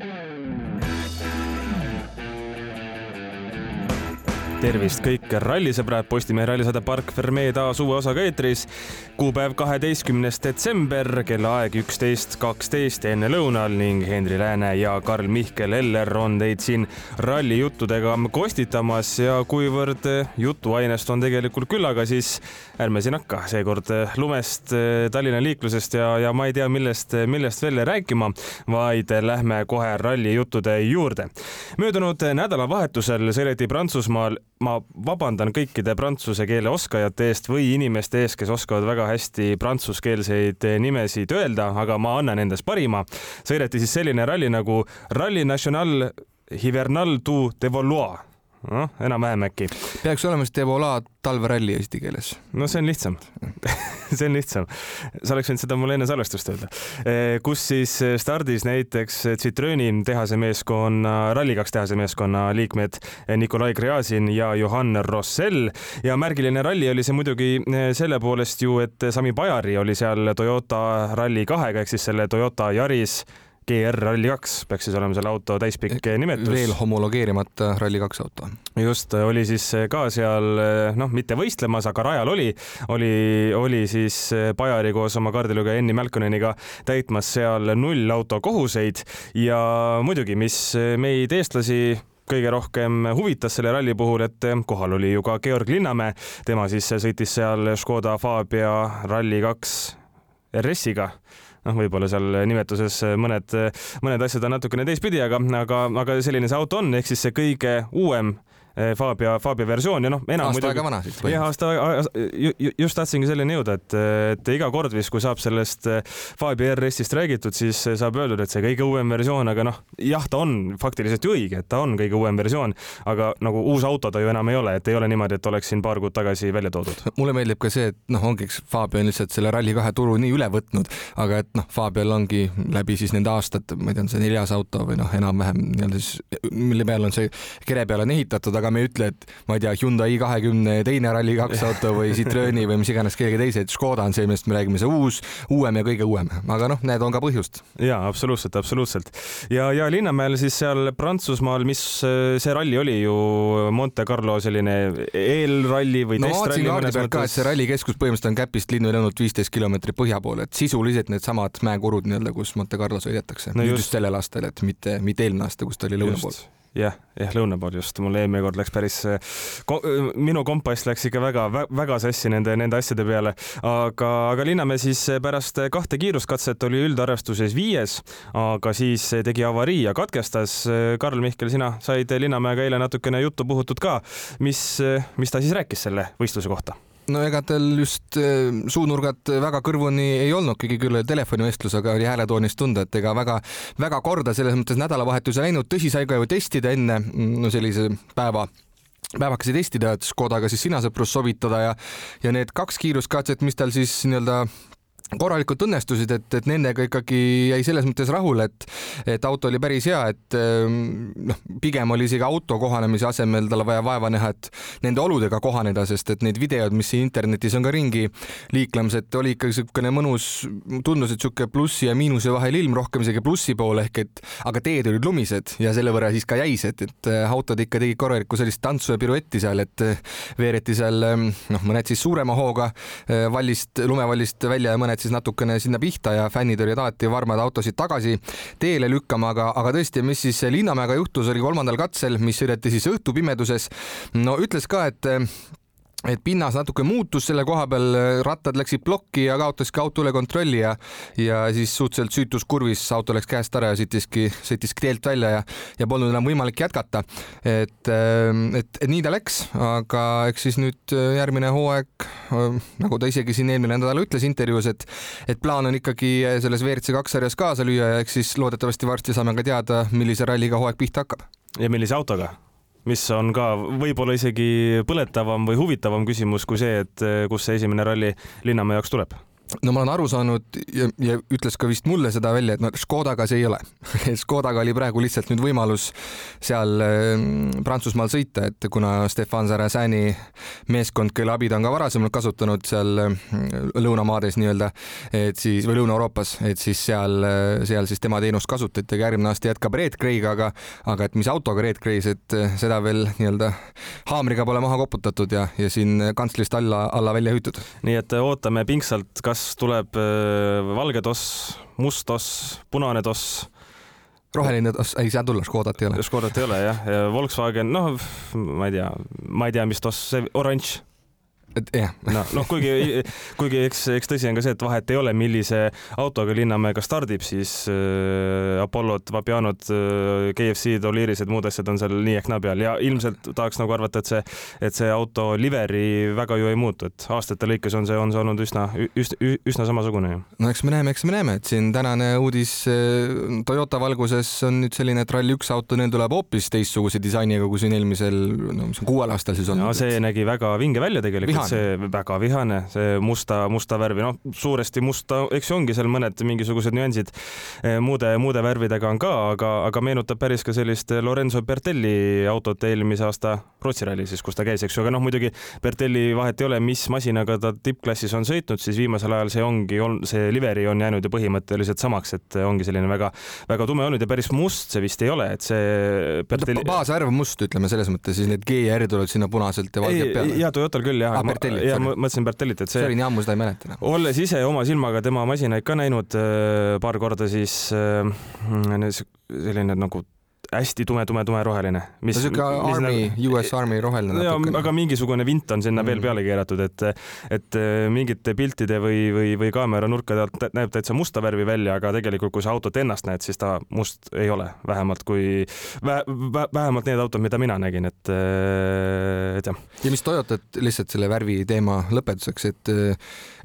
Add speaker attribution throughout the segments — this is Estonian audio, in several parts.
Speaker 1: Mm-hmm. Tervist kõik rallisõbrad, Postimehe rallisaade Park Fermee taas uue osaga eetris. kuupäev kaheteistkümnes detsember, kellaaeg üksteist kaksteist enne lõunal ning Henri Lääne ja Karl-Mihkel Eller on teid siin rallijuttudega kostitamas ja kuivõrd jutuainest on tegelikult küllaga, siis ärme siin hakka seekord lumest, Tallinna liiklusest ja, ja ma ei tea, millest, millest veel rääkima, vaid lähme kohe rallijuttude juurde. möödunud nädalavahetusel sõideti Prantsusmaal ma vabandan kõikide prantsuse keele oskajate eest või inimeste ees, kes oskavad väga hästi prantsuskeelseid nimesid öelda, aga ma annan endast parima. sõideti siis selline ralli nagu Rally National Hivernal du Devolois noh, enam-vähem äkki.
Speaker 2: peaks olema siis Devola talveralli eesti keeles.
Speaker 1: no see on lihtsam see on lihtsam. sa oleks võinud seda mulle enne salvestust öelda. Eh, kus siis stardis näiteks Citrooni tehase meeskonna, Rally2 tehase meeskonna liikmed Nikolai Gräzin ja Johan Rossell ja märgiline ralli oli see muidugi eh, selle poolest ju, et Sami Bajari oli seal Toyota Rally2-ga ehk siis selle Toyota Yaris GR Rally2 peaks siis olema selle auto täispikk nimetus.
Speaker 2: veel homologeerimata Rally2 auto.
Speaker 1: just, oli siis ka seal noh, mitte võistlemas, aga rajal oli, oli, oli siis Bajari koos oma kaardilugeja Enni Mälkoneniga täitmas seal nullauto kohuseid ja muidugi, mis meid, eestlasi kõige rohkem huvitas selle ralli puhul, et kohal oli ju ka Georg Linnamäe, tema siis sõitis seal Škoda Fabia Rally2 RS-iga noh, võib-olla seal nimetuses mõned, mõned asjad on natukene teistpidi, aga, aga, aga selline see auto on, ehk siis see kõige uuem Fabia, Fabia versioon ja noh, enam
Speaker 2: aasta aega vana siis
Speaker 1: jah, aasta, just tahtsingi selleni jõuda, et, et iga kord vist, kui saab sellest eh, Fabia RS-ist räägitud, siis saab öeldud, et see kõige uuem versioon, aga noh, jah, ta on faktiliselt ju õige, et ta on kõige uuem versioon, aga nagu uus auto ta ju enam ei ole, et ei ole niimoodi, et oleks siin paar kuud tagasi välja toodud.
Speaker 2: mulle meeldib ka see, et noh, ongi, eks Fabia on lihtsalt selle Rally2 turu nii üle võtnud, aga et noh, Fabial ongi läbi siis nende aastate, ma ei tea, on see neljas auto või noh, enam-vähem nii-öelda siis, mille peal on see kere peal on ehitatud, aga aga me ei ütle, et ma ei tea, Hyundai i kahekümne teine Rally2 auto või Citrooni või mis iganes kellegi teise, et Škoda on see, millest me räägime, see uus, uuem ja kõige uuem, aga noh, need on ka põhjust.
Speaker 1: ja absoluutselt, absoluutselt ja, ja Linnamäel siis seal Prantsusmaal, mis see ralli oli ju Monte Carlo selline eelralli või
Speaker 2: no, testralli mõnes mõttes. ka, et see rallikeskus põhimõtteliselt on Käpist linnu ainult viisteist kilomeetrit põhja poole, et sisuliselt needsamad mäekurud nii-öelda, kus Monte Carlo sõidetakse no. just sellel aastal, et mitte, mitte eelmine aasta, kus ta oli lõuna pool
Speaker 1: jah, jah, lõuna pool just, mul eelmine kord läks päris, ko, minu kompass läks ikka väga, väga sassi nende, nende asjade peale, aga, aga Linnamäe siis pärast kahte kiiruskatset oli üldarvestuses viies, aga siis tegi avarii ja katkestas. Karl Mihkel, sina said Linnamäega eile natukene juttu puhutud ka. mis, mis ta siis rääkis selle võistluse kohta?
Speaker 2: No ega tal just äh, suunurgad väga kõrvuni ei olnudki, küll telefonivestlus, aga oli hääletoonist tunda, et ega väga, väga korda selles mõttes nädalavahetuse läinud, tõsi, sai ka ju testida enne no sellise päeva päevakesi testida, et Škodaga siis sina sõprus sobitada ja ja need kaks kiiruskatset, mis tal siis nii-öelda korralikult õnnestusid, et, et nendega ikkagi jäi selles mõttes rahule, et, et auto oli päris hea, et ehm, noh, pigem oli isegi auto kohanemise asemel talle vaja vaeva näha, et nende oludega kohaneda, sest et need videod, mis siin internetis on ka ringi liiklemas, et oli ikka niisugune mõnus, tundus, et niisugune plussi ja miinuse vahel ilm, rohkem isegi plussi poole ehk et aga teed olid lumised ja selle võrra siis ka jäised, et autod ikka tegid korralikku sellist tantsu ja piruetti seal, et veereti seal ehm, noh, mõned siis suurema hooga eh, vallist, lumevallist välja ja mõned mõned siis natukene sinna pihta ja fännid olid alati varmad autosid tagasi teele lükkama, aga, aga tõesti, mis siis Linnamäega juhtus, oli kolmandal katsel, mis sõideti siis õhtupimeduses. no ütles ka, et et pinnas natuke muutus selle koha peal, rattad läksid plokki ja kaotaski auto üle kontrolli ja ja siis suhteliselt süütus kurvis auto läks käest ära ja sõitiski, sõitiski teelt välja ja ja polnud enam võimalik jätkata. et, ähm, et, et nii ta läks, aga eks siis nüüd äh, järgmine hooaeg, äh, nagu ta isegi siin eelmine nädal ütles intervjuus, et et plaan on ikkagi äh, selles WRC kaks sarjas kaasa lüüa ja eks siis loodetavasti varsti saame ka teada, millise ralliga hooaeg pihta hakkab.
Speaker 1: ja millise autoga? Mis on ka võib-olla isegi põletavam või huvitavam küsimus kui see, et eh, kust see esimene ralli Linnamäe jaoks tuleb
Speaker 2: no ma olen aru saanud ja, ja ütles ka vist mulle seda välja, et no Škodaga see ei ole Škodaga oli praegu lihtsalt nüüd võimalus seal äh, Prantsusmaal sõita, et kuna Stefan Sarasani meeskond, kelle abi ta on ka varasemalt kasutanud seal äh, lõunamaades nii-öelda, et siis või Lõuna-Euroopas, et siis seal, seal siis tema teenust kasutati, aga järgmine aasta jätkab Red Grey'ga, aga, aga et mis autoga Red Grey's, et äh, seda veel nii-öelda haamriga pole maha koputatud ja, ja siin kantslist alla, alla välja hüütud.
Speaker 1: nii et ootame pingsalt, kas tuleb äh, valge toss, must toss, punane toss?
Speaker 2: Roheline toss, ei saa tulla, Škodat ei ole.
Speaker 1: Škodat ei ole jah, Volkswagen, noh, ma ei tea, ma ei tea, mis toss, see oranž
Speaker 2: et jah.
Speaker 1: no, noh, kuigi, kuigi eks, eks tõsi on ka see, et vahet ei ole, millise autoga Linnamäega stardib, siis äh, Apollod, Vapianod äh,, KFC-d, Oliirised, muud asjad on seal nii ehk naa peal ja ilmselt tahaks nagu arvata, et see, et see auto liveri väga ju ei muutu, et aastate lõikes on see, on see olnud üsna, üsna, üsna samasugune ju.
Speaker 2: no eks me näeme, eks me näeme, et siin tänane uudis äh, Toyota valguses on nüüd selline, et Rally1 auto, neil tuleb hoopis teistsuguse disainiga, kui siin eelmisel, no mis on kuuel aastal siis olnud.
Speaker 1: no see nägi väga vinge välja tegelikult see väga vihane, see musta, musta värvi, noh, suuresti musta, eks ju ongi seal mõned mingisugused nüansid eh, muude, muude värvidega on ka, aga, aga meenutab päris ka sellist Lorenzo Bertelli autot eelmise aasta Rootsi ralli siis, kus ta käis, eks ju, aga noh, muidugi Bertelli vahet ei ole, mis masinaga ta tippklassis on sõitnud, siis viimasel ajal see ongi, see liveri on jäänud ju põhimõtteliselt samaks, et ongi selline väga, väga tume olnud ja päris must see vist ei ole, et see
Speaker 2: Bertelli... baasvärv must, ütleme selles mõttes, siis need GR tulevad sinna punaselt ja valged peale.
Speaker 1: ja Toyotal küll jah ah,, ja ma mõtlesin Bertellit, et see.
Speaker 2: see oli nii ammu, seda ei mäleta enam.
Speaker 1: olles ise oma silmaga tema masinaid ka näinud äh, paar korda, siis äh, selline nagu hästi tume, tume, tume roheline.
Speaker 2: mis. siuke Army, US Army roheline
Speaker 1: natukene. aga mingisugune vint on sinna mm. veel peale keeratud, et, et äh, mingite piltide või, või, või kaamera nurkade alt näeb täitsa musta värvi välja, aga tegelikult, kui sa autot ennast näed, siis ta must ei ole, vähemalt kui vä,, vä, vähemalt need autod, mida mina nägin, et, äh, et jah.
Speaker 2: ja mis Toyotat lihtsalt selle värvi teema lõpetuseks, et,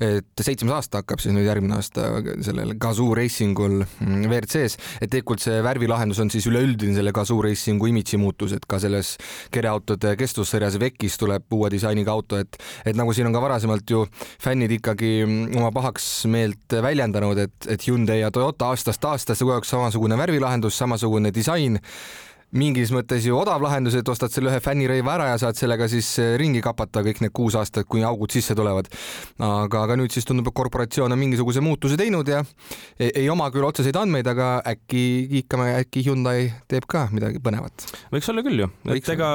Speaker 2: et seitsmes aasta hakkab siis nüüd järgmine aasta sellel Gazoo Racingul mm, WRC-s, et tegelikult see värvilahendus on siis üleüldine siin selle Gazoo Racingu imidži muutus, et ka selles kereautode kestvussarjas VEC-is tuleb uue disainiga auto, et, et nagu siin on ka varasemalt ju fännid ikkagi oma pahaksmeelt väljendanud, et, et Hyundai ja Toyota aastast aastasse kogu aeg samasugune värvilahendus, samasugune disain mingis mõttes ju odav lahendus, et ostad selle ühe fännirõiva ära ja saad sellega siis eh, ringi kapata kõik need kuus aastat, kuni augud sisse tulevad. aga, aga nüüd siis tundub, et korporatsioon on mingisuguse muutuse teinud ja ei, ei oma küll otseseid andmeid, aga äkki kiikame, äkki Hyundai teeb ka midagi põnevat.
Speaker 1: võiks olla küll ju, et ega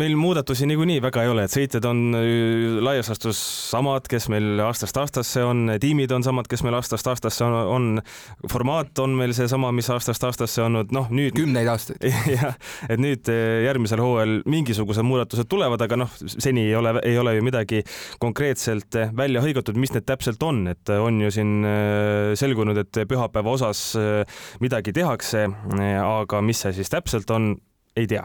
Speaker 1: meil muudatusi niikuinii väga ei ole, et sõitjad on äh, laias laastus samad, kes meil aastast aastasse on, tiimid on samad, kes meil aastast aastasse on, on, formaat on meil seesama, mis aastast aastasse olnud, noh nüüd.
Speaker 2: kümneid aastaid
Speaker 1: jah, et nüüd eh, järgmisel hooajal mingisugused muudatused tulevad, aga noh, seni ei ole, ei ole ju midagi konkreetselt eh, välja hõigatud, mis need täpselt on, et eh, on ju siin selgunud, et pühapäeva osas midagi tehakse, aga mis see siis täpselt on, ei tea.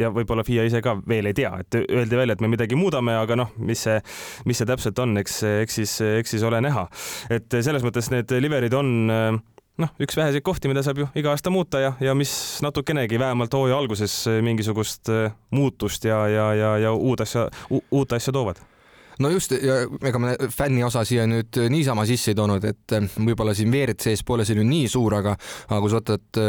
Speaker 1: Ja võib-olla FIA ise ka veel ei tea, et öeldi välja, et me midagi muudame, aga noh, mis see, mis see täpselt on, eks, eks siis, eks siis ole näha. et selles mõttes need liverid on noh, üks väheseid kohti, mida saab ju iga aasta muuta ja, ja mis natukenegi vähemalt hooaja alguses mingisugust äh, muutust ja, ja, ja, ja uut asja, uut asja toovad
Speaker 2: no just ja ega me fänni osa siia nüüd niisama sisse ei toonud, et eh, võib-olla siin WRC-s pole see nüüd nii suur, aga, aga kui sa võtad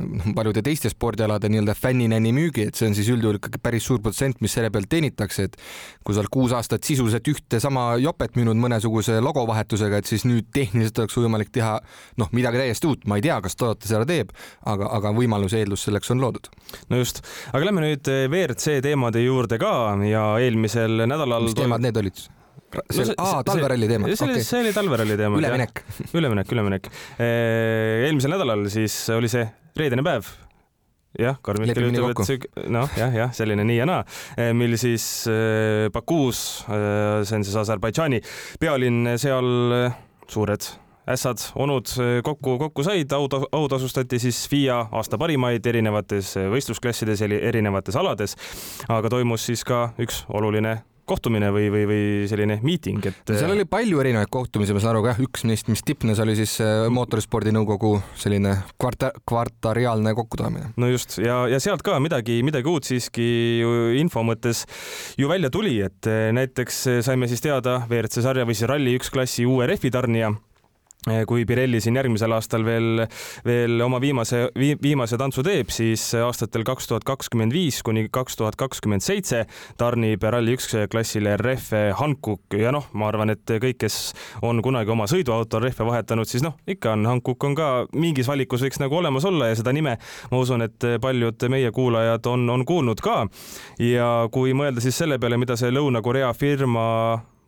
Speaker 2: noh, paljude teiste spordialade nii-öelda fänninänni müügi, et see on siis üldjuhul ikkagi päris suur protsent, mis selle pealt teenitakse, et kui sa oled kuus aastat sisuliselt ühte sama jopet müünud mõnesuguse logovahetusega, et siis nüüd tehniliselt oleks võimalik teha noh, midagi täiesti uut, ma ei tea, kas Toyota seda teeb, aga, aga võimalus ja eeldus selleks on loodud.
Speaker 1: no just, aga lähme nüüd WRC teemade juurde ka ja eelmisel nädalal
Speaker 2: mis teemad need olid? See, aa, talveralli teema.
Speaker 1: see oli okay., see oli talveralli teema.
Speaker 2: üleminek.
Speaker 1: üleminek, üleminek. eelmisel nädalal siis oli see reedene päev jah, Karl Mihkel ütleb, et see, noh, jah, jah, selline nii ja naa, mil siis Bakuus, see on siis Aserbaidžaani pealinn, seal suured ässad, onud kokku, kokku said, aud-, autasustati siis FIA aasta parimaid erinevates võistlusklassides, erinevates alades. aga toimus siis ka üks oluline kohtumine või, või, või selline miiting, et.
Speaker 2: seal oli palju erinevaid kohtumisi, ma saan aru jah, üks neist, mis tippnes, oli siis äh, mootorispordinõukogu selline kvarta-, kvartariaalne kokkutoomine.
Speaker 1: no just ja, ja sealt ka midagi, midagi uut siiski info mõttes ju välja tuli, et äh, näiteks saime siis teada WRC sarja või siis Rally1 klassi uue rehvi tarnija Eh, kui Pirelli siin järgmisel aastal veel, veel oma viimase vi,, viimase tantsu teeb, siis aastatel kaks tuhat kakskümmend viis kuni kaks tuhat kakskümmend seitse tarnib Rally1 klassile rehve Hankook ja noh, ma arvan, et kõik, kes on kunagi oma sõiduautol rehve vahetanud, siis noh, ikka on Hankook on ka mingis valikus võiks nagu olemas olla ja seda nime ma usun, et paljud meie kuulajad on, on kuulnud ka. ja kui mõelda siis selle peale, mida see Lõuna-Korea firma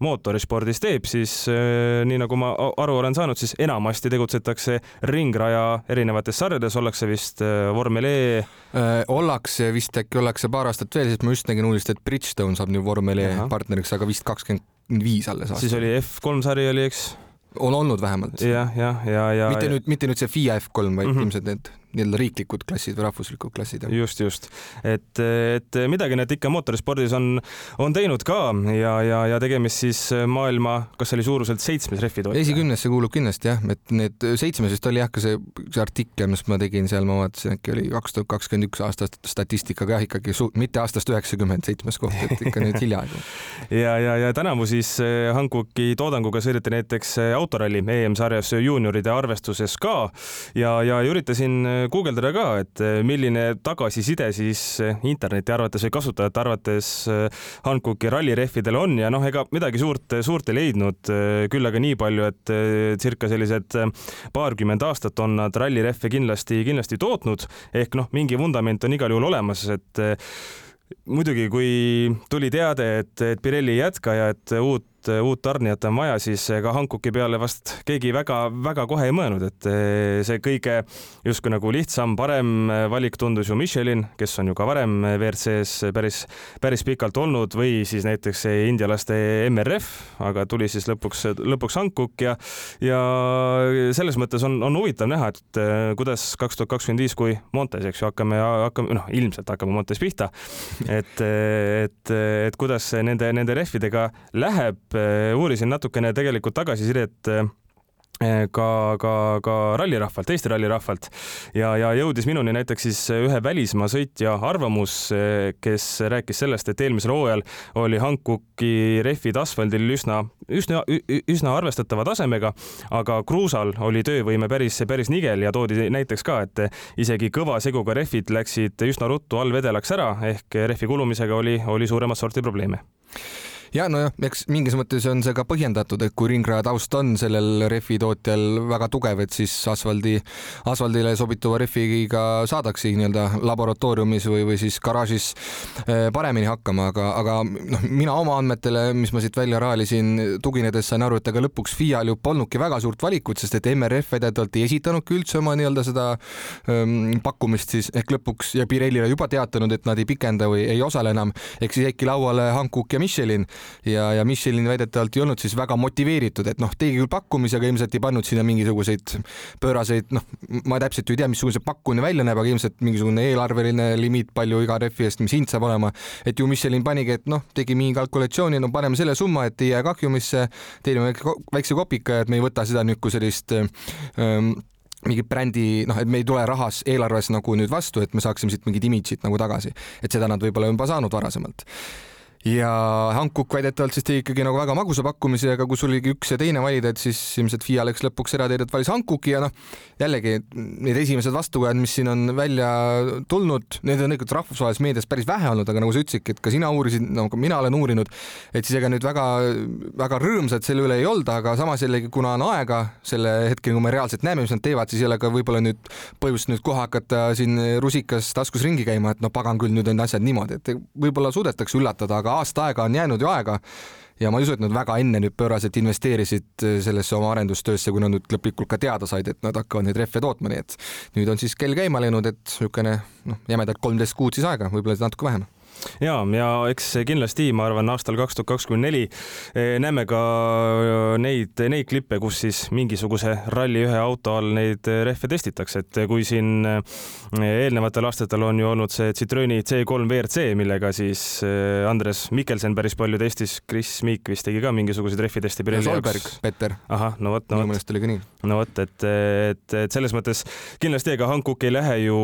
Speaker 1: mootorispordis teeb, siis äh, nii nagu ma aru olen saanud, siis enamasti tegutsetakse ringraja erinevates sarjades, ollakse vist äh, vormel E.
Speaker 2: Äh, ollakse vist äkki ollakse paar aastat veel, sest ma just nägin uudist, et Bridgestone saab nüüd vormel E partneriks, aga vist kakskümmend viis alles
Speaker 1: aastat. siis oli F3 sari oli, eks?
Speaker 2: on olnud vähemalt.
Speaker 1: jah, jah, ja, ja, ja.
Speaker 2: mitte nüüd, mitte nüüd see FIA F3, vaid mm -hmm. ilmselt need nii-öelda riiklikud klassid või rahvuslikud klassid.
Speaker 1: just, just, et, et midagi nad ikka mootorispordis on, on teinud ka ja, ja, ja tegemist siis maailma, kas see oli suuruselt seitsmes rehvitootja?
Speaker 2: esikümnesse kuulub kindlasti jah, et need seitsmes vist oli jah, ka see, see artikkel, mis ma tegin seal, ma vaatasin, äkki oli kaks tuhat kakskümmend üks aasta statistikaga jah, ikkagi mitte aastast üheksakümmend seitsmes koht, et ikka nüüd hiljaaegu
Speaker 1: ja, ja, ja tänavu siis eh, Hankoki toodanguga sõideti näiteks eh, autoralli EM-sarjas juunioride arvestuses ka ja, ja üritasin eh, guugeldada ka, et eh, milline tagasiside siis eh, interneti arvates või kasutajate arvates eh, Hankooki rallirehvidel on ja noh, ega midagi suurt, suurt ei leidnud, küll aga nii palju, et circa sellised paarkümmend aastat on nad rallirehve kindlasti, kindlasti tootnud. Ehk noh, mingi vundament on igal juhul olemas, et muidugi, kui tuli teade, et, et Pirelli ei jätka ja et uut uut, uut tarnijat on vaja, siis ega Hankoki peale vast keegi väga-väga kohe ei mõelnud, et eh, see kõige justkui nagu lihtsam, parem valik tundus ju Michelin, kes on ju ka varem WRC-s päris, päris pikalt olnud või siis näiteks indialaste MRF, aga tuli siis lõpuks, lõpuks Hankuk ja, ja selles mõttes on, on huvitav näha, et kuidas kaks tuhat kakskümmend viis, kui Montes, eks ju, hakkame, hakkame, noh, ilmselt hakkame Montes pihta, et, et, et kuidas nende, nende rehvidega läheb Äh, uurisin natukene tegelikult tagasisidet äh, ka, ka, ka rallirahvalt, Eesti rallirahvalt. Ja, ja jõudis minuni näiteks siis ühe välismaa sõitja arvamus, äh, kes rääkis sellest, et eelmisel hooajal oli Hankoki rehvid asfaldil üsna, üsna, üsna arvestatava tasemega, aga kruusal oli töövõime päris, päris nigel ja toodi näiteks ka, et isegi kõva seguga rehvid läksid üsna ruttu allvedelaks ära ehk rehvi kulumisega oli, oli suuremat sorti probleeme
Speaker 2: ja nojah, eks mingis mõttes on see ka põhjendatud, et kui ringraja taust on sellel rehvi tootjal väga tugev, et siis asfaldi, asfaldile sobituva rehviga saadakse nii-öelda laboratooriumis või, või siis garaažis eh, paremini hakkama, aga, aga noh, mina oma andmetele, mis ma siit välja raalisin, tuginedes sain aru, et ega lõpuks FIA-l ju polnudki väga suurt valikut, sest et MRF väidetavalt ei esitanudki üldse oma nii-öelda seda ähm, pakkumist siis ehk lõpuks ja Pirellile juba teatanud, et nad ei pikenda või ei osale enam, ehk siis jäidki lauale Hankook ja Michelin ja, ja Michelin väidetavalt ei olnud siis väga motiveeritud, et noh, tegi küll pakkumise, aga ilmselt ei pannud sinna mingisuguseid pööraseid, noh, ma täpselt ju ei tea, missugune see pakkumine välja näeb, aga ilmselt mingisugune eelarveline limiit, palju iga rehvi eest, mis hind saab olema. et ju Michelin panigi, et noh, tegi mingi kalkulatsiooni, no paneme selle summa, et ei jää kahjumisse, teenime väikse kopika, et me ei võta seda nüüd kui sellist ähm, mingit brändi, noh, et me ei tule rahas eelarves nagu nüüd vastu, et me saaksime siit mingit imidžit nagu tagasi, et seda nad võib-olla juba saanud varasemalt ja Hankook väidetavalt siis tegi ikkagi nagu väga magusa pakkumise, aga kui sul oligi üks ja teine valida, et siis ilmselt FIA läks lõpuks erateed, et valis Hankooki ja noh, jällegi need esimesed vastukajad, mis siin on välja tulnud, need on tegelikult rahvusvahelises meedias päris vähe olnud, aga nagu sa ütlesidki, et ka sina uurisid, no ka mina olen uurinud, et siis ega nüüd väga-väga rõõmsad selle üle ei olda, aga samas jällegi, kuna on aega selle hetkeni, kui me reaalselt näeme, mis nad teevad, siis ei ole ka võib-olla nüüd põhjust nüüd kohe hakata siin rusikas taskus ringi käima, et no pagan küll, nüüd on asjad niimoodi, et võib-olla suudetakse üllatada, aga aasta aega on jäänud ju aega ja ma ei usu, et nad väga enne nüüd pööraselt investeerisid äh, sellesse oma arendustöösse, kui nad nüüd lõplikult ka teada said, et nad hakkavad neid rehve tootma, nii et nüüd on siis kell käima läinud, et niisugune noh, jämedalt kolmteist kuud siis aega, võib-olla natuke vähem
Speaker 1: ja, ja eks kindlasti ma arvan, aastal kaks tuhat kakskümmend neli eh, näeme ka eh, neid, neid klippe, kus siis mingisuguse Rally1 auto all neid eh, rehve testitakse, et kui siin eelnevatel aastatel on ju olnud see Citrooni C3 WRC, millega siis Andres Mikkelsen päris palju testis, Kris Miik vist tegi ka mingisuguseid rehviteste
Speaker 2: Pirelli jaoks. Peter.
Speaker 1: ahah, no vot, no
Speaker 2: vot. minu meelest oli ka nii.
Speaker 1: no vot, et, et, et selles mõttes kindlasti ega Hankook ei lähe ju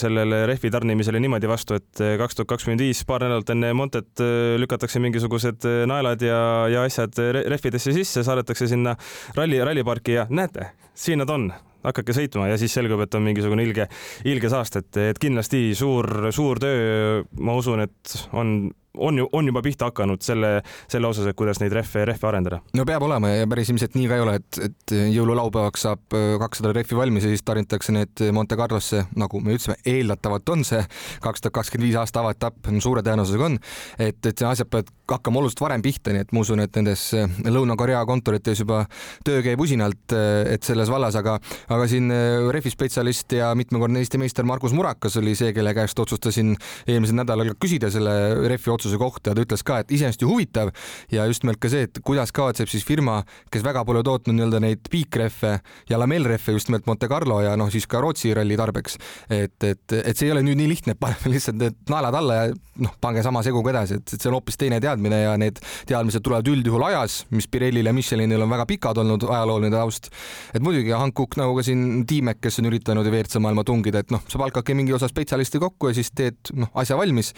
Speaker 1: sellele rehvi tarnimisele niimoodi vastu, et kaks tuhat kakskümmend viis paar nädalat enne Montet äh, lükatakse mingisugused äh, naelad ja, ja asjad rehvidesse sisse, saadetakse sinna ralli, ralliparki ja näete, siin nad on. Hakake sõitma ja siis selgub, et on mingisugune ilge, ilge saast, et, et kindlasti suur, suur töö, ma usun, et on on ju, on juba pihta hakanud selle, selle osas, et kuidas neid rehve, rehve arendada.
Speaker 2: no peab olema ja päris ilmselt nii ka ei ole, et, et jõululaupäevaks saab äh, kakssada rehvi valmis ja siis tarnitakse need Monte Carlosse, nagu me ütlesime, eeldatavalt on see kaks tuhat kakskümmend viis aasta avaetapp, suure tõenäosusega on, et, et asjad peavad hakkama oluliselt varem pihta, nii et ma usun, et nendes äh, Lõuna-Korea kontorites juba töö käib usinalt, äh, et selles vallas, aga, aga siin rehvispetsialist ja mitmekordne Eesti meister Margus Murakas oli see, kelle käest otsustasin eelmisel nädalal küsida selle rehvi otsuse kohta ja ta ütles ka, et iseenesest ju huvitav ja just nimelt ka see, et kuidas kavatseb siis firma, kes väga pole tootnud nii-öelda neid piikrehve ja lamellrehve just nimelt Monte Carlo ja noh, siis ka Rootsi ralli tarbeks, et, et, et see ei ole nüüd nii lihtne, et paneme lihtsalt need naelad alla ja noh, pange sama seguga edasi, et, et see on hoopis teine teadmine ja need teadmised tulevad üldjuhul ajas, mis Pirellil ja Michelinil on väga pikad olnud, ajalooline taust. et muidugi Hankook nagu ka siin Tiimek, kes on üritanud ju WRC maailma tungida, et noh, sa palkadki mingi osa spetsialisti kokku ja siis teed noh, asja valmis.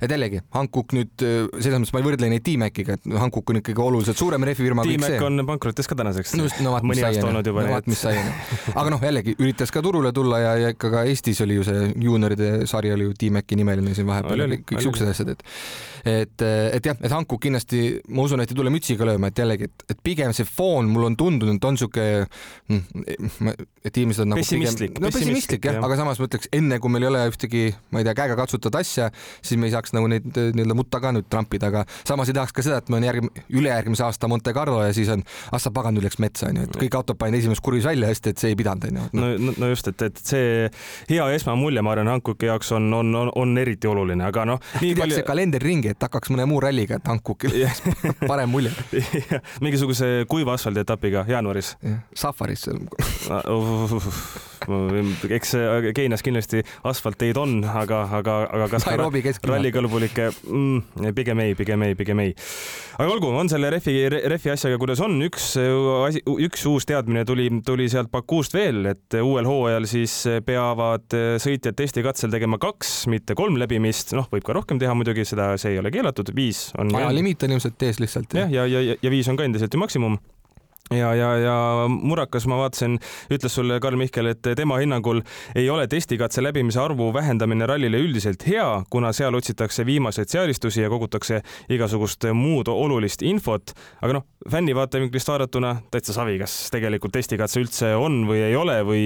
Speaker 2: et jällegi, Hankook Hankook nüüd, äh, selles mõttes ma ei võrdle neid T-Maciga, et Hankook on ikkagi oluliselt suurem rehvifirma.
Speaker 1: T-Mac on pankrotis ka tänaseks.
Speaker 2: no no vaat mis sai, no vaat mis sai. aga noh, jällegi üritas ka turule tulla ja, ja ikka ka Eestis oli ju see juunioride sari oli ju T-Maci nimeline siin vahepeal, kõik siuksed asjad, et et, et jah, et Hankook kindlasti, ma usun, et ei tule mütsiga lööma, et jällegi, et, et pigem see foon mul on tundunud, on sihuke, mm, et inimesed on
Speaker 1: nagu pessimistlik,
Speaker 2: pigem, no pessimistlik jah, aga samas ma ütleks, enne kui meil ei ole ühtegi, ma ei tea, käega katsutavat asja, siis me ei saaks nagu neid nii-öelda mutta ka nüüd trampida, aga samas ei tahaks ka seda, et meil on järg-, ülejärgmise aasta Monte Carlo ja siis on, ah sa pagan, nüüd läks metsa onju, et kõik autod panin esimeses kurvis välja, hästi, et see ei pidanud onju.
Speaker 1: no, no, no just, et, et see hea esmamulje, ma arvan, Hankooki jaoks on, on, on, on eriti oluline, aga noh.
Speaker 2: nii palju. see kalender ringi, et hakkaks mõne muu ralliga, et Hankookil parem mulje
Speaker 1: mingisuguse kuiva asfaldi etapiga jaanuaris.
Speaker 2: Safaris
Speaker 1: eks Keenias kindlasti asfaltteid on, aga, aga, aga kas ka rallikõlbulikke mm,? pigem ei, pigem ei, pigem ei. aga olgu, on selle rehvi, rehvi asjaga, kuidas on, üks asi, üks uus teadmine tuli, tuli sealt Bakuust veel, et uuel hooajal siis peavad sõitjad testikatsel tegema kaks, mitte kolm läbimist, noh, võib ka rohkem teha muidugi, seda, see ei ole keelatud, viis on.
Speaker 2: ajalimiit on ilmselt ees lihtsalt.
Speaker 1: jah, ja, ja, ja, ja viis on ka endiselt ju maksimum ja, ja, ja Murakas, ma vaatasin, ütles sulle, Karl Mihkel, et tema hinnangul ei ole testikatse läbimise arvu vähendamine rallile üldiselt hea, kuna seal otsitakse viimaseid sealistusi ja kogutakse igasugust muud olulist infot. aga noh, fänni vaatevinklist vaadatuna täitsa savi, kas tegelikult testikatse üldse on või ei ole või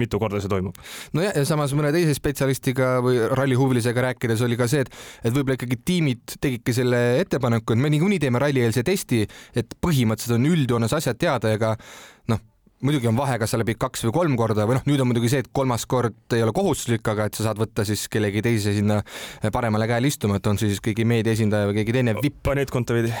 Speaker 1: mitu korda see toimub?
Speaker 2: nojah, ja samas mõne teise spetsialistiga või rallihuvilisega rääkides oli ka see, et, et võib-olla ikkagi tiimid tegidki selle ettepaneku, et me niikuinii teeme rallieelse testi, et põhimõtteliselt on üldjoones asjad teada, ega noh, muidugi on vahe, kas sa läbid kaks või kolm korda või noh, nüüd on muidugi see, et kolmas kord ei ole kohustuslik, aga et sa saad võtta siis kellegi teise sinna paremale käele istuma, et on siis keegi meedia esindaja või keegi teine vipp.
Speaker 1: Anett Kontaveit.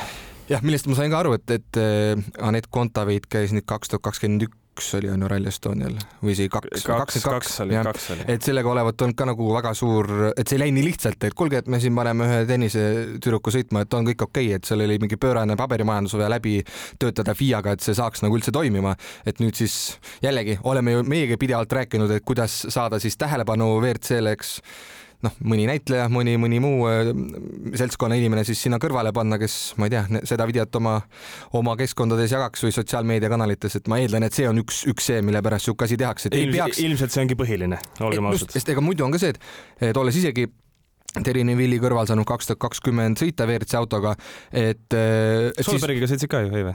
Speaker 2: Jah, millest ma sain ka aru, et, et äh, Anett Kontaveit käis nüüd kaks tuhat kakskümmend üks üks oli on ju Rally Estonial või isegi kaks,
Speaker 1: kaks, kaks kaks
Speaker 2: et sellega olevat olnud ka nagu väga suur, et see ei läinud nii lihtsalt, et kuulge, et me siin paneme ühe tennisetüdruku sõitma, et on kõik okei okay,, et seal oli mingi pöörane paberimajandus vaja läbi töötada FIA-ga, et see saaks nagu üldse toimima. et nüüd siis jällegi oleme ju meiegi pidevalt rääkinud, et kuidas saada siis tähelepanu WRC-le, eks noh, mõni näitleja, mõni, mõni muu äh, seltskonna inimene siis sinna kõrvale panna, kes ma ei tea, seda videot oma, oma keskkondades jagaks või sotsiaalmeediakanalites, et ma eeldan, et see on üks, üks see, mille pärast sihuke asi tehakse.
Speaker 1: Peaks... ilmselt see ongi põhiline, olgem ausad.
Speaker 2: sest ega muidu on ka see, et, et olles isegi Terini Villi kõrval saanud kaks tuhat kakskümmend sõita WRC autoga, et,
Speaker 1: äh, et. Solbergiga siis... sõitsid ka ju, ei või?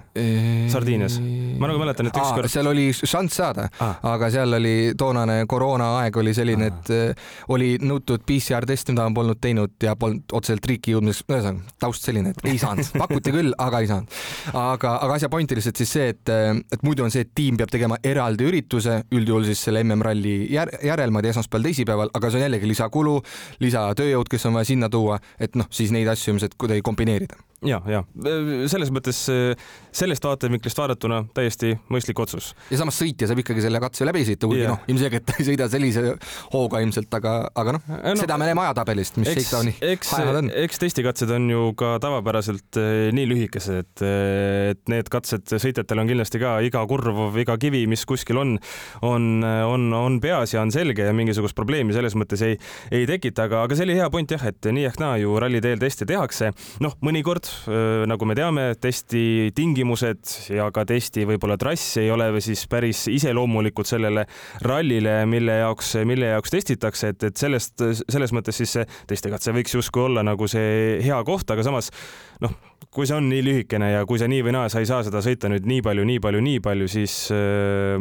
Speaker 1: Sardiinias. ma nagu mäletan, et ükskord.
Speaker 2: seal oli šanss saada, aga seal oli toonane koroonaaeg oli selline, et äh, oli nõutud PCR test, mida ma polnud teinud ja polnud otseselt riiki jõudmiseks, ühesõnaga taust selline, et ei saanud, pakuti küll, aga ei saanud. aga, aga asja point lihtsalt siis see, et, äh, et muidu on see, et tiim peab tegema eraldi ürituse, üldjuhul siis selle MM-ralli järel, ma ei tea, esmaspäeval, teisipäeval, aga see on jällegi lisakulu, lisatööjõud jõud, kes on vaja sinna tuua, et noh, siis neid asju ilmselt kuidagi kombineerida
Speaker 1: ja, ja selles mõttes sellest vaatevinklist vaadatuna täiesti mõistlik otsus.
Speaker 2: ja samas sõitja saab ikkagi selle katse läbi sõita, kuigi yeah. noh, ilmselgelt ta ei sõida sellise hooga ilmselt, aga, aga noh no,, seda me näeme ajatabelist, mis Shakedowni
Speaker 1: ajad on. eks testikatsed on ju ka tavapäraselt nii lühikesed, et, et need katsed sõitjatel on kindlasti ka iga kurv, iga kivi, mis kuskil on, on, on, on peas ja on selge ja mingisugust probleemi selles mõttes ei, ei tekita, aga, aga see oli hea point jah, et nii ehk naa ju ralli teel teste tehakse. noh, mõnikord nagu me teame, testi tingimused ja ka testi võib-olla trass ei ole siis päris iseloomulikud sellele rallile, mille jaoks, mille jaoks testitakse, et, et sellest, selles mõttes siis see testikatse võiks justkui olla nagu see hea koht, aga samas noh, kui see on nii lühikene ja kui sa nii või naa, sa ei saa seda sõita nüüd nii palju, nii palju, nii palju, siis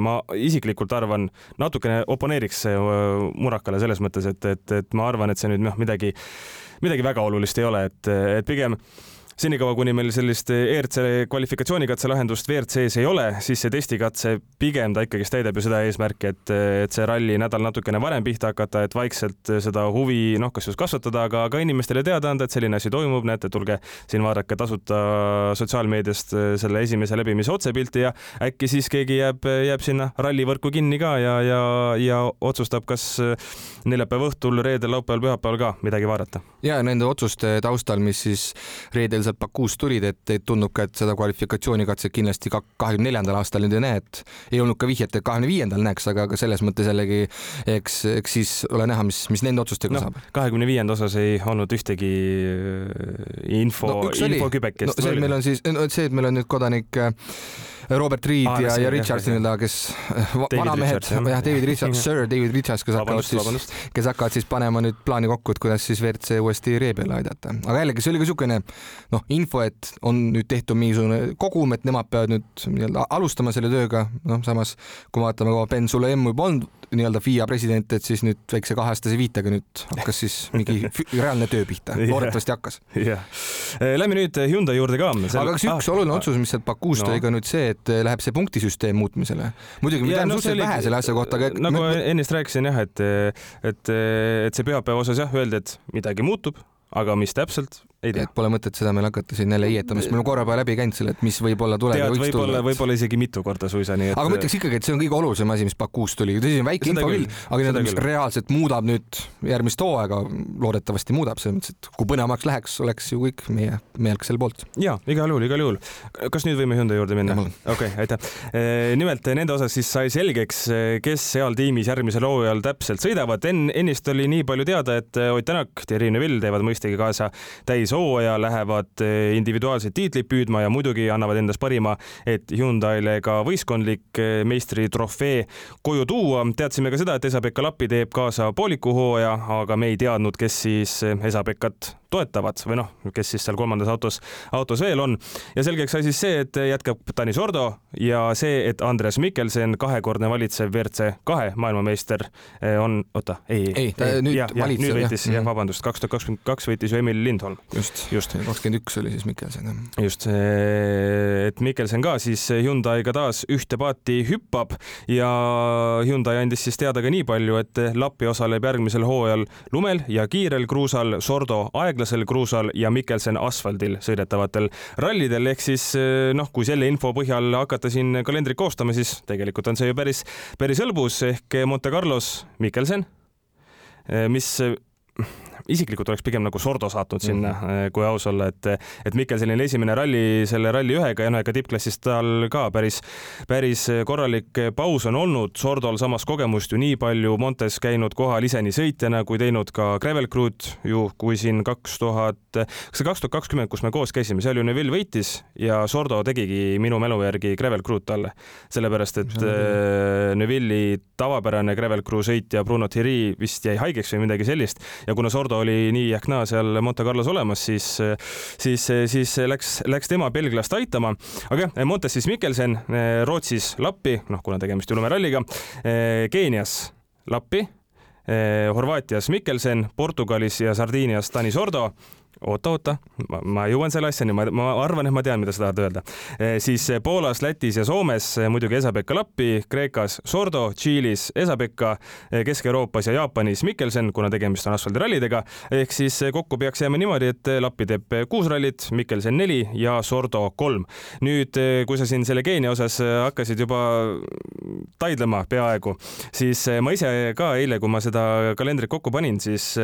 Speaker 1: ma isiklikult arvan, natukene oponeeriks Murakale selles mõttes, et, et, et ma arvan, et see nüüd noh, midagi midagi väga olulist ei ole, et, et pigem senikaua, kuni meil sellist ERC kvalifikatsioonikatse lahendust WRC-s ei ole, siis see testikatse pigem ta ikkagist täidab ju seda eesmärki, et, et see ralli nädal natukene varem pihta hakata, et vaikselt seda huvi noh, kas just kasvatada, aga ka inimestele teada anda, et selline asi toimub, näete, tulge siin vaadake tasuta sotsiaalmeediast selle esimese läbimise otsepilti ja äkki siis keegi jääb, jääb sinna rallivõrku kinni ka ja, ja, ja otsustab, kas neljapäeva õhtul, reedel, laupäeval, pühapäeval ka midagi vaadata.
Speaker 2: ja nende otsuste taustal, mis siis reedel sealt Bakuust tulid, et, et tundub ka, et seda kvalifikatsioonikatset kindlasti ka kahekümne neljandal aastal nüüd ei näe, et ei olnud ka vihjet, et kahekümne viiendal näeks, aga, aga selles mõttes jällegi eks, eks siis ole näha, mis, mis nende otsustega no, saab.
Speaker 1: kahekümne viienda osas ei olnud ühtegi äh, info no,, infokübekest
Speaker 2: no,. see, et meil on siis, no see, et meil on nüüd kodanik äh, Robert Reed ah, ja, ja Richards nii-öelda, kes äh, vanamehed, jah, David Richards, Sir David Richards, kes hakkavad siis, kes hakkavad siis panema nüüd plaani kokku, et kuidas siis WRC uuesti ree peale aidata. aga jällegi, see oli ka niisugune noh, info, et on nüüd tehtud mingisugune kogum, et nemad peavad nüüd nii-öelda alustama selle tööga, noh, samas kui vaatame, Ben Suleim juba on nii-öelda FIA president, et siis nüüd väikse kaheaastase viitega nüüd hakkas siis mingi reaalne töö pihta, loodetavasti hakkas.
Speaker 1: jah, lähme nüüd Hyundai juurde ka.
Speaker 2: aga kas üks ah, oluline ah, otsus, mis sealt Bakuust oli ka nüüd see, et et läheb see punktisüsteem muutmisele. muidugi me teame no, suhteliselt vähe selle asja kohta,
Speaker 1: aga nagu me... ennist rääkisin jah, et, et, et see pühapäeva osas jah, öeldi, et midagi muutub, aga mis täpselt.
Speaker 2: Et pole mõtet seda meil hakata siin jälle heietama, sest me oleme korra juba läbi käinud selle, et mis võib-olla
Speaker 1: ja võiks võib tulla. võib-olla isegi mitu korda suisa, nii
Speaker 2: et. aga ma ütleks ikkagi, et see on kõige olulisem asi, mis Bakuust tuli, tõsi, on väike info küll, aga nii-öelda, mis reaalselt muudab nüüd järgmist hooaega, loodetavasti muudab, selles mõttes, et kui põnevamaks läheks, oleks ju kõik meie meelksel poolt.
Speaker 1: ja igal juhul, igal juhul. kas nüüd võime Hyundai juurde minna? okei aitäh. Eh, nimelt nende osas siis sai selgeks, kes seal tiimis järgmisel hooajal täpselt sõidavad. enne, ennist oli nii palju teada, et Ott Tänak, Thierry Neuville teevad mõistagi kaasa täishooaja, lähevad lähevad eh, individuaalseid tiitleid püüdma ja muidugi annavad endast parima, et Hyundai'le ka võistkondlik eh, meistritrofee koju tuua. teadsime ka seda, et Esa-Pekka Lappi teeb kaasa pooliku hooaja, aga me ei teadnud, kes siis eh, Esa-Pekkat toetavad või noh, kes siis seal kolmandas autos, autos veel on. ja selgeks sai siis see, et jätkab Tanis Ordo ja see, et Andres Mikkelsen, kahekordne valitsev WRC kahe maailmameister on, oota, ei,
Speaker 2: ei, ta ei, nüüd
Speaker 1: ja,
Speaker 2: valitseb.
Speaker 1: nüüd võitis, jah, vabandust, kaks tuhat kakskümmend kaks võitis ju Emil Lindholm.
Speaker 2: Just, just. Kakskümmend üks oli siis Mikkelsen jah.
Speaker 1: just, et Mikkelsen ka siis Hyundai'ga taas ühte paati hüppab ja Hyundai andis siis teada ka nii palju, et Lappi osaleb järgmisel hooajal lumel ja kiirel kruusal, Sordo aeglasel kruusal ja Mikkelsen asfaldil sõidetavatel rallidel, ehk siis noh, kui selle info põhjal hakata siin kalendrit koostama, siis tegelikult on see ju päris, päris hõlbus ehk Monte Carlos Mikkelsen, mis isiklikult oleks pigem nagu Sordo saatnud sinna mm, -hmm. kui aus olla, et, et Mikkelsenil esimene ralli selle Rally ühega ja noh, ega tippklassis tal ka päris, päris korralik paus on olnud. Sordol samas kogemust ju nii palju Montes käinud kohal ise nii sõitjana kui teinud ka Gravel Crew'd ju, kui siin kaks tuhat, kas see kaks tuhat kakskümmend, kus me koos käisime, seal ju Neville võitis ja Sordo tegigi minu mälu järgi Gravel Crew'd talle, sellepärast et äh, Neville'i tavapärane Gravel Crew sõitja Bruno Thierry vist jäi haigeks või midagi sellist ja kuna Sordo Ricardo oli nii ehk naa seal Monte Carlos olemas, siis, siis, siis läks, läks tema belglast aitama. aga jah, Montes siis Mikkelsen, Rootsis Lappi, noh, kuna tegemist ju lumeralliga, Keenias Lappi, Horvaatias Mikkelsen, Portugalis ja Sardiinias Tanis Ordo oota-oota, ma jõuan selle asjani, ma, ma arvan, et ma tean, mida sa tahad öelda. siis Poolas, Lätis ja Soomes muidugi Esa-Pekka Lappi, Kreekas Sordo, Tšiilis Esa-Pekka, Kesk-Euroopas ja Jaapanis Mikkelsen, kuna tegemist on asfaldirallidega. ehk siis kokku peaks jääma niimoodi, et Lappi teeb kuus rallit, Mikkelsen neli ja Sordo kolm. nüüd, kui sa siin selle Keenia osas hakkasid juba taidlema peaaegu, siis ma ise ka eile, kui ma seda kalendrit kokku panin, siis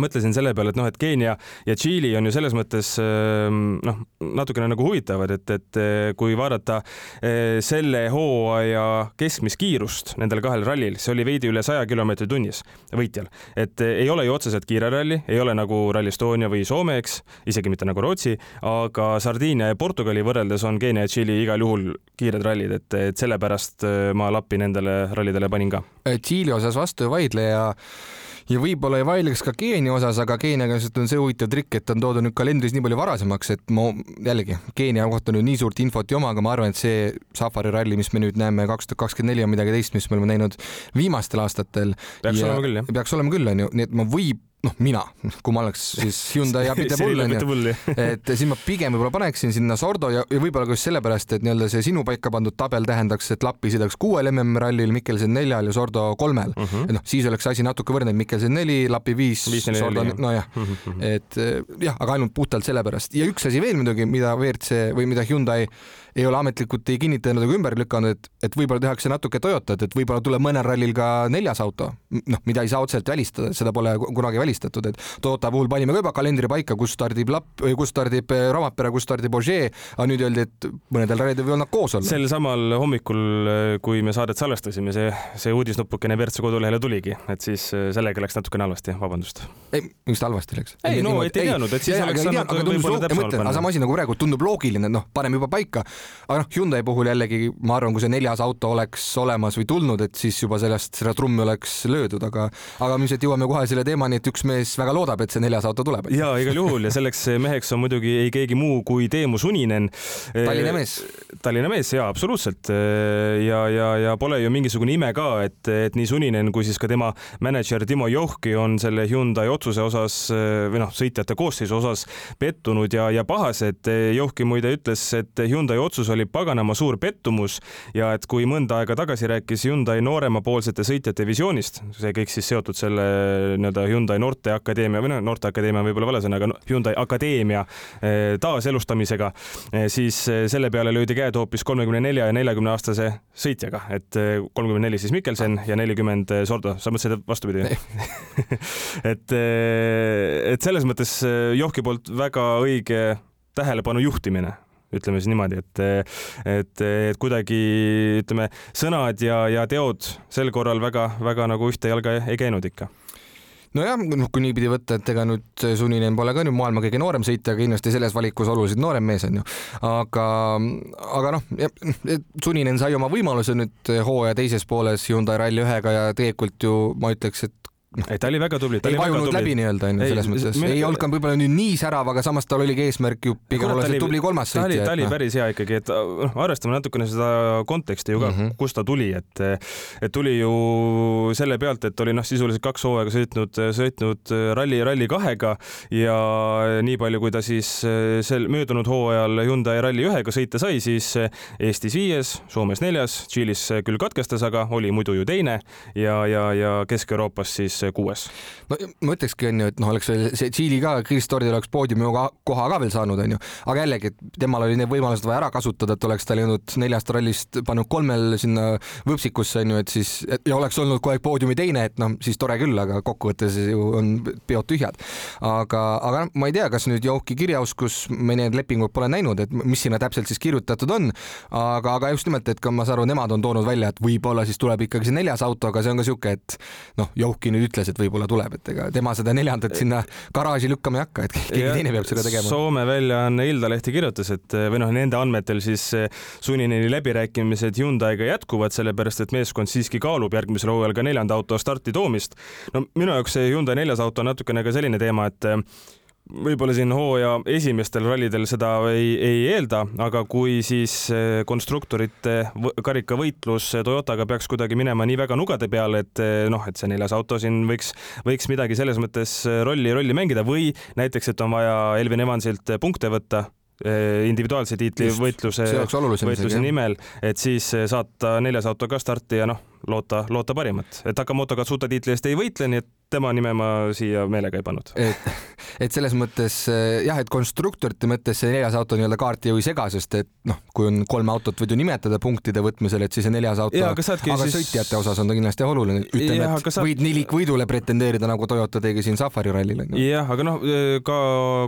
Speaker 1: mõtlesin selle peale, et noh, et Keenia ja Tšiili on ju selles mõttes ehm, noh, natukene nagu huvitavad, et, et eh, kui vaadata eh, selle hooaja keskmist kiirust nendel kahel rallil, see oli veidi üle saja kilomeetri tunnis võitjal, et eh, ei ole ju otseselt kiire ralli, ei ole nagu Rally Estonia või Soome, eks, isegi mitte nagu Rootsi, aga Sardiinia ja Portugali võrreldes on Keenia ja Tšiili igal juhul kiired rallid, et, et sellepärast ma lappi nendele rallidele panin ka.
Speaker 2: Tšiili osas vastu ei vaidle ja ja võib-olla ei vaidleks ka Keenia osas, aga Keeniaga on see huvitav trikk, et on toodud nüüd kalendris nii palju varasemaks, et ma jällegi Keenia kohta nüüd nii suurt infot ei oma, aga ma arvan, et see safari ralli, mis me nüüd näeme kaks tuhat kakskümmend neli on midagi teist, mis me oleme näinud viimastel aastatel.
Speaker 1: peaks ja, olema küll, jah.
Speaker 2: peaks olema küll, onju, nii et ma võib noh, mina, kui ma oleks siis Hyundai Abitabull onju, et siis ma pigem võib-olla paneksin sinna Sordo ja, ja võib-olla ka just sellepärast, et nii-öelda see sinu paika pandud tabel tähendaks, et Lappi sõidaks kuuel MM-rallil, Mikkelsen neljal ja Sordo kolmel. Uh. -huh. et noh, siis oleks asi natuke võrdne, Mikkelsen neli, Lappi viis, Sordo nojah. Uh, -huh. et jah, aga ainult puhtalt sellepärast. Ja üks asi veel muidugi, mida WRC või mida Hyundai ei ole ametlikult ei kinnitanud ega ümber lükanud, et, et võib-olla tehakse natuke Toyotat, et võib-olla tuleb mõnel rallil ka neljas auto, noh, mida ei saa otseselt välistada, seda pole kunagi välistatud, et Toyota puhul panime ka juba kalendri paika, kus stardib Lapp, kus stardib eh, Romapere, kus stardib Ogier, aga nüüd öeldi, et mõnedel rallidel võivad nad koos olla.
Speaker 1: sel samal hommikul, eh, kui me saadet salvestasime, see, see uudisnupukene WRC kodulehele tuligi, et siis eh, sellega läks natukene halvasti, vabandust.
Speaker 2: ei, miks ta halvasti läks?
Speaker 1: ei, no et ei teadnud, et siis oleks saanud võib-olla täpsemalt
Speaker 2: panna. aga sama asi nagu praegu tundub loogiline, noh, paneme juba paika, aga noh, Hyundai puhul jällegi ma arvan, kui see neljas auto oleks olemas või tulnud, et siis juba sellest seda trummi oleks löödud, aga aga me ilmselt jõuame kohe selle teemani, et üks mees väga loodab, et see neljas auto tuleb.
Speaker 1: ja igal juhul ja selleks meheks on muidugi ei keegi muu kui Teemu Suninen.
Speaker 2: Tallinna mees.
Speaker 1: Tallinna mees ja absoluutselt ja, ja, ja pole ju mingisugune ime ka, et, et nii Suninen kui siis ka tema mänedžer Timo Johki on selle Hyundai otsuse osas või noh, sõitjate koosseisu osas pettunud ja, ja pahased. Johki muide ütles, et Hyundai otsus oli paganama suur pettumus ja et kui mõnda aega tagasi rääkis Hyundai nooremapoolsete sõitjate visioonist, see kõik siis seotud selle nii-öelda Hyundai Noorteakadeemia või noh, Noorteakadeemia on võib-olla vale sõna, aga Hyundai Akadeemia eh, taaselustamisega, eh, siis eh, selle peale löödi käed hoopis kolmekümne nelja ja neljakümne aastase sõitjaga, et kolmkümmend neli siis Mikkelsen ja nelikümmend Sordo, sa mõtlesid vastupidi? Et, et selles mõttes Johki poolt väga õige tähelepanu juhtimine ütleme siis niimoodi, et, et, et kuidagi ütleme, sõnad ja, ja teod sel korral väga-väga nagu ühte jalga ei käinud ikka
Speaker 2: nojah, noh, kui niipidi võtta, et ega nüüd Suninen pole ka nüüd maailma kõige noorem sõitja, kindlasti selles valikus oluliselt noorem mees on ju. aga, aga noh, Suninen sai oma võimaluse nüüd hooaja teises pooles Hyundai Rally1-ga ja tegelikult ju ma ütleks, et
Speaker 1: ei, ta oli väga tubli.
Speaker 2: ei vajunud läbi nii-öelda onju, selles mõttes. ei olnud ka võib-olla nüüd nii särav, aga samas tal oligi eesmärk ju pigem olla see tubli kolmas sõitja.
Speaker 1: ta oli, no. päris hea ikkagi, et noh, arvestame natukene seda konteksti ju ka mm, -hmm. kust ta tuli, et et tuli ju selle pealt, et oli noh, sisuliselt kaks hooaega sõitnud, sõitnud ralli, Rally kahega ja nii palju, kui ta siis sel möödunud hooajal Hyundai Rally ühega sõita sai, siis Eestis viies, Soomes neljas, Tšiilis küll katkestas, aga oli muidu ju teine ja, ja, ja Kesk-Euroopas siis kuues.
Speaker 2: no ma ütlekski onju, et noh, oleks veel see Tšiili ka, Chris Tordil oleks poodiumi koha ka veel saanud, onju, aga jällegi, et temal oli need võimalused vaja ära kasutada, et oleks ta läinud neljast rallist pannud kolmel sinna võpsikusse onju, et siis et, ja oleks olnud kogu aeg poodiumi teine, et noh, siis tore küll, aga kokkuvõttes ju on peod tühjad. aga, aga noh, ma ei tea, kas nüüd Jouki kirjaoskus, me need lepingud pole näinud, et mis sinna täpselt siis kirjutatud on, aga, aga just nimelt, et ka ma saan aru, nemad on toonud välja, et võib-olla siis tuleb ikkagi see neljas auto, aga see on ka siuke, et noh, Jouki nüüd ütles, et võib-olla tuleb, et ega tema seda neljandat sinna garaaži lükkama ei hakka, et keegi ja, teine peab seda tegema.
Speaker 1: Soome väljaanne Ilda Lehti kirjutas, et või noh, nende andmetel siis sunnini läbirääkimised Hyundai'ga jätkuvad, sellepärast et meeskond siiski kaalub järgmisel hooajal ka neljanda auto starti toomist. no minu jaoks see Hyundai neljas auto on natukene ka selline teema, et võib-olla siin hooaja esimestel rallidel seda ei, ei eelda, aga kui siis eh, konstruktorite karikavõitlus Toyotaga peaks kuidagi minema nii väga nugade peale, et eh, noh, et see neljas auto siin võiks, võiks midagi selles mõttes rolli, rolli mängida või näiteks, et on vaja Elvin Evansilt punkte võtta eh, individuaalse tiitli Just, võitluse, võitluse nimel, et siis saata neljas auto ka starti ja noh, loota, loota parimat, et Akamoto Katsuta tiitli eest ei võitle, nii et tema nime ma siia meelega ei pannud.
Speaker 2: et, et selles mõttes eh, jah, et konstruktorite mõttes see neljas auto nii-öelda kaarti ju ei sega, sest et noh, kui on kolm autot, võid ju nimetada punktide võtmisel, et siis see neljas auto, aga siis... sõitjate osas on ta kindlasti oluline. ütleme, et saad... võid nelikvõidule pretendeerida, nagu Toyota tegi siin Safari rallil
Speaker 1: jah, aga noh, eh, ka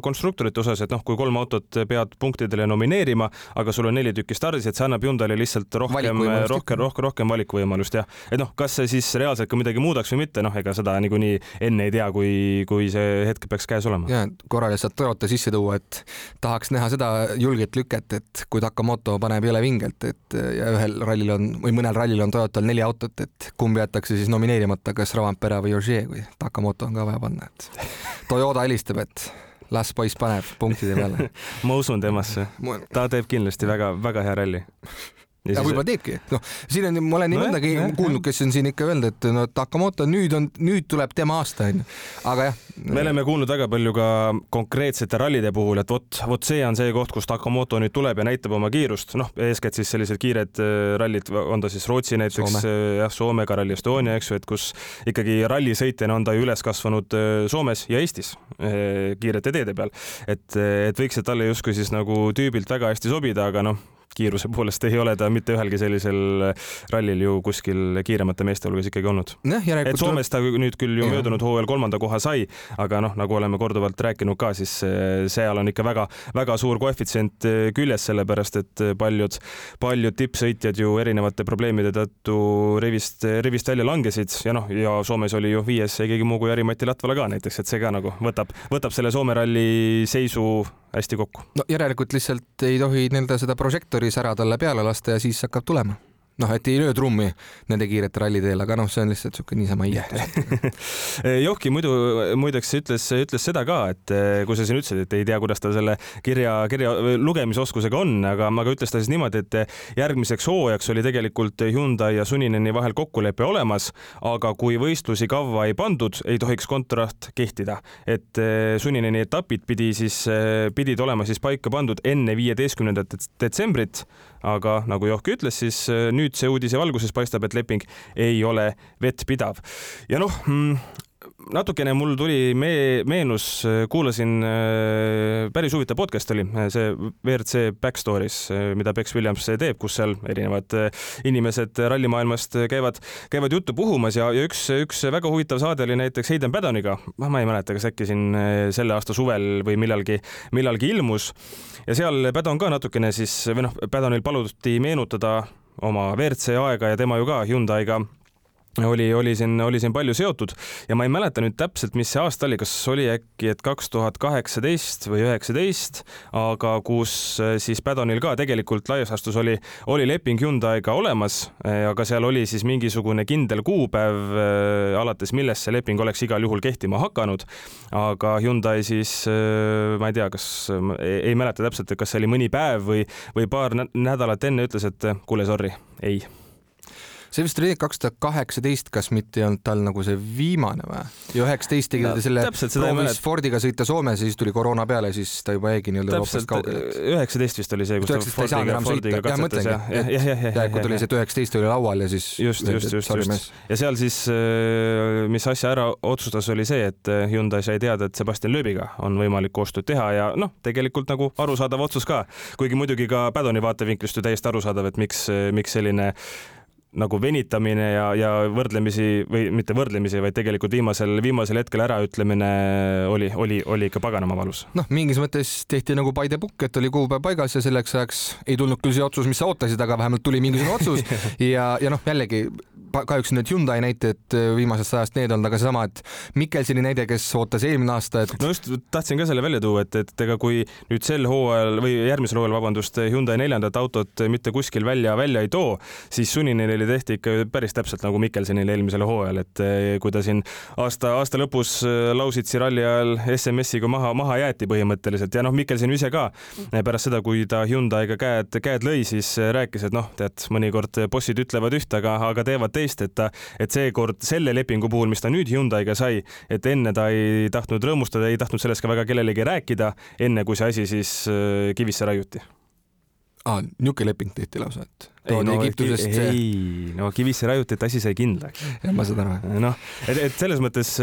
Speaker 1: konstruktorite osas, et noh, kui kolm autot pead punktidele nomineerima, aga sul on neli tükki stardis, et see annab Hyundai'le lihtsalt rohkem, rohkem, rohkem, rohkem valikuvõimalust jah, et noh, kas see siis reaalselt ka midagi muudaks või mitte, noh, ega seda niikuinii enne ei tea, kui, kui see hetk peaks käes olema.
Speaker 2: Ja korra lihtsalt Toyota sisse tuua, et tahaks näha seda julget lüket, et kui Takamoto paneb jõle vingelt, et ja ühel rallil on või mõnel rallil on Toyotal neli autot, et kumb jäetakse siis nomineerimata, kas Rovanpera või Ogier, kui Takamoto on ka vaja panna, et Toyota helistab, et las poiss paneb punktide peale.
Speaker 1: Ma usun temasse, ta teeb kindlasti väga-väga hea ralli
Speaker 2: ja, ja võib-olla teebki, noh, siin on, ma olen nii no mõndagi kuulnud, kes on siin ikka öelnud, et no Takamoto nüüd on, nüüd tuleb tema aasta onju, aga jah.
Speaker 1: me oleme kuulnud väga palju ka konkreetsete rallide puhul, et vot, vot see on see koht, kus Takamoto nüüd tuleb ja näitab oma kiirust, noh, eeskätt siis sellised kiired äh, rallid, on ta siis Rootsi näiteks, äh, jah, Soomega Rally Estonia, eks ju, et kus ikkagi rallisõitjana on ta ju üles kasvanud äh, Soomes ja Eestis kiirete teede peal, et, et võiks see talle justkui siis nagu tüübilt väga hästi sobida, aga noh kiiruse poolest ei ole ta mitte ühelgi sellisel rallil ju kuskil kiiremate meeste hulgas ikkagi olnud. et Soomes ta nüüd küll ju möödunud hooajal kolmanda koha sai, aga noh, nagu oleme korduvalt rääkinud ka, siis eh, seal on ikka väga-väga suur koefitsient eh, küljes, sellepärast et paljud, paljud tippsõitjad ju erinevate probleemide tõttu rivist, rivist välja langesid ja noh, ja Soomes oli ju viies keegi muu kui Jari-Mati Latvala ka näiteks, et see ka nagu võtab, võtab selle Soome ralli seisu hästi kokku.
Speaker 2: no järelikult lihtsalt ei tohi nii-öelda seda prožektori sära talle peale lasta ja siis hakkab tulema noh, et ei löö trummi nende kiirete ralliteel, aga noh, see on lihtsalt niisugune niisama
Speaker 1: hiiatus Johki muidu muideks ütles, ütles seda ka, et eh, kui sa siin ütlesid, et ei tea, kuidas ta selle kirja, kirja lugemisoskusega on, aga, aga ütles ta siis niimoodi, et järgmiseks hooajaks oli tegelikult Hyundai ja Sunineni vahel kokkulepe olemas, aga kui võistlusi kavva ei pandud, ei tohiks kontrakt kehtida, et eh, Sunineni etapid pidi siis, eh, pidid olema siis paika pandud enne viieteistkümnendat detsembrit, aga nagu Johki ütles, siis nüüd nüüd see uudise valguses paistab, et leping ei ole vettpidav. ja noh mm, natukene mul tuli me-, meenus, kuulasin, äh, päris huvitav podcast oli see WRC Backstories, äh, mida Bex Williams teeb, kus seal erinevad äh, inimesed rallimaailmast käivad, käivad juttu puhumas ja, ja üks, üks väga huvitav saade oli näiteks Hayden Paddoniga, ma ei mäleta, kas äkki siin selle aasta suvel või millalgi, millalgi ilmus. Ja seal Paddon ka natukene siis või noh, Paddonil paluti meenutada oma WRC aega ja tema ju ka Hyundai'ga oli, oli siin, oli siin palju seotud ja ma ei mäleta nüüd täpselt, mis see aasta oli, kas oli äkki, et kaks tuhat kaheksateist või üheksateist, aga kus äh, siis Padonil ka tegelikult laias laastus oli, oli leping Hyundai'ga olemas, äh, aga seal oli siis mingisugune kindel kuupäev, äh, alates millest see leping oleks igal juhul kehtima hakanud. aga Hyundai siis, ma ei tea, kas, ei mäleta täpselt, kas see oli mõni päev või, või paar nädalat enne ütles, et kuule, sorry, ei
Speaker 2: see vist oli kaks tuhat kaheksateist, kas mitte ei olnud tal nagu see viimane või? ja üheksateist tegi ta selle, proovis Fordiga sõita Soomes ja siis tuli koroona peale, siis ta juba jäigi nii-öelda Euroopast kaugele.
Speaker 1: üheksateist vist oli see, kus ta Fordiga, Fordiga katsetas jah, jah, jah, jah.
Speaker 2: ja kui tuli see, et üheksateist oli laual ja siis.
Speaker 1: just, just, just, just. ja seal siis, äh, mis asja ära otsustas, oli see, et äh, Hyundai sai teada, et Sebastian Loebiga on võimalik koostööd teha ja noh, tegelikult nagu arusaadav otsus ka, kuigi muidugi ka Padoni vaatevinklist ju täiesti arusaadav, et miks, miks selline nagu venitamine ja, ja võrdlemisi või mitte võrdlemisi, vaid tegelikult viimasel, viimasel hetkel äraütlemine oli, oli, oli ikka paganama valus.
Speaker 2: noh, mingis mõttes tehti nagu by the book, et oli kuupäev paigas ja selleks ajaks ei tulnud küll see otsus, mis sa ootasid, aga vähemalt tuli mingisugune otsus ja, ja noh, jällegi kahjuks need Hyundai näited viimasest ajast need olnud, aga seesama, et Mikkelsoni näide, kes ootas eelmine aasta, et.
Speaker 1: no just tahtsin ka selle välja tuua, et, et ega kui nüüd sel hooajal või järgmisel hooajal, vabandust, Hyundai neljandat autot mitte kuskil välja, välja ei too, siis Sunninenile tehti ikka päris täpselt nagu Mikkelsonile eelmisel hooajal, et kui ta siin aasta, aasta lõpus Lausitsi ralli ajal SMS-iga maha, maha jäeti põhimõtteliselt. Ja noh, Mikkelson ise ka pärast seda, kui ta Hyundai'ga käed, käed lõi, siis rääkis, et noh, tead, mõnikord bossid ütlevad ühte, aga, aga teevad teist, et ta, et seekord selle lepingu puhul, mis ta nüüd Hyundai'ga sai, et enne ta ei tahtnud rõõmustada, ei tahtnud sellest ka väga kellelegi rääkida, enne kui see asi siis kivisse raiuti.
Speaker 2: Aa, niisugune leping tehti lausa, et toodi no, Egiptusest
Speaker 1: see. ei, no kivisse raiuti, et asi sai kindlaks.
Speaker 2: ma saan aru.
Speaker 1: noh, et, et selles mõttes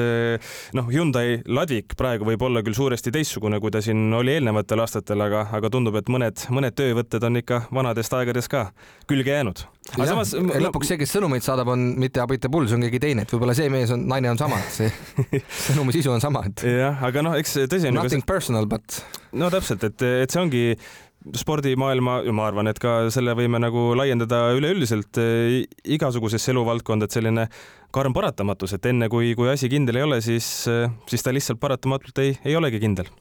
Speaker 1: noh, Hyundai Ladvik praegu võib olla küll suuresti teistsugune, kui ta siin oli eelnevatel aastatel, aga, aga tundub, et mõned, mõned töövõtted on ikka vanadest aegadest ka külge jäänud.
Speaker 2: aga samas lõpuks see, kes sõnumeid saadab, on mitte Abita Pull, see on keegi teine, et võib-olla see mees on, naine on sama, see sõnumi sisu on sama, et.
Speaker 1: jah, aga noh, eks tõsi on.
Speaker 2: Nothing personal, but.
Speaker 1: no täpselt, et, et see ongi spordimaailma ja ma arvan, et ka selle võime nagu laiendada üleüldiselt eh, igasugusesse eluvaldkonda, et selline karm paratamatus, et enne kui, kui asi kindel ei ole, siis, eh, siis ta lihtsalt paratamatult ei, ei olegi kindel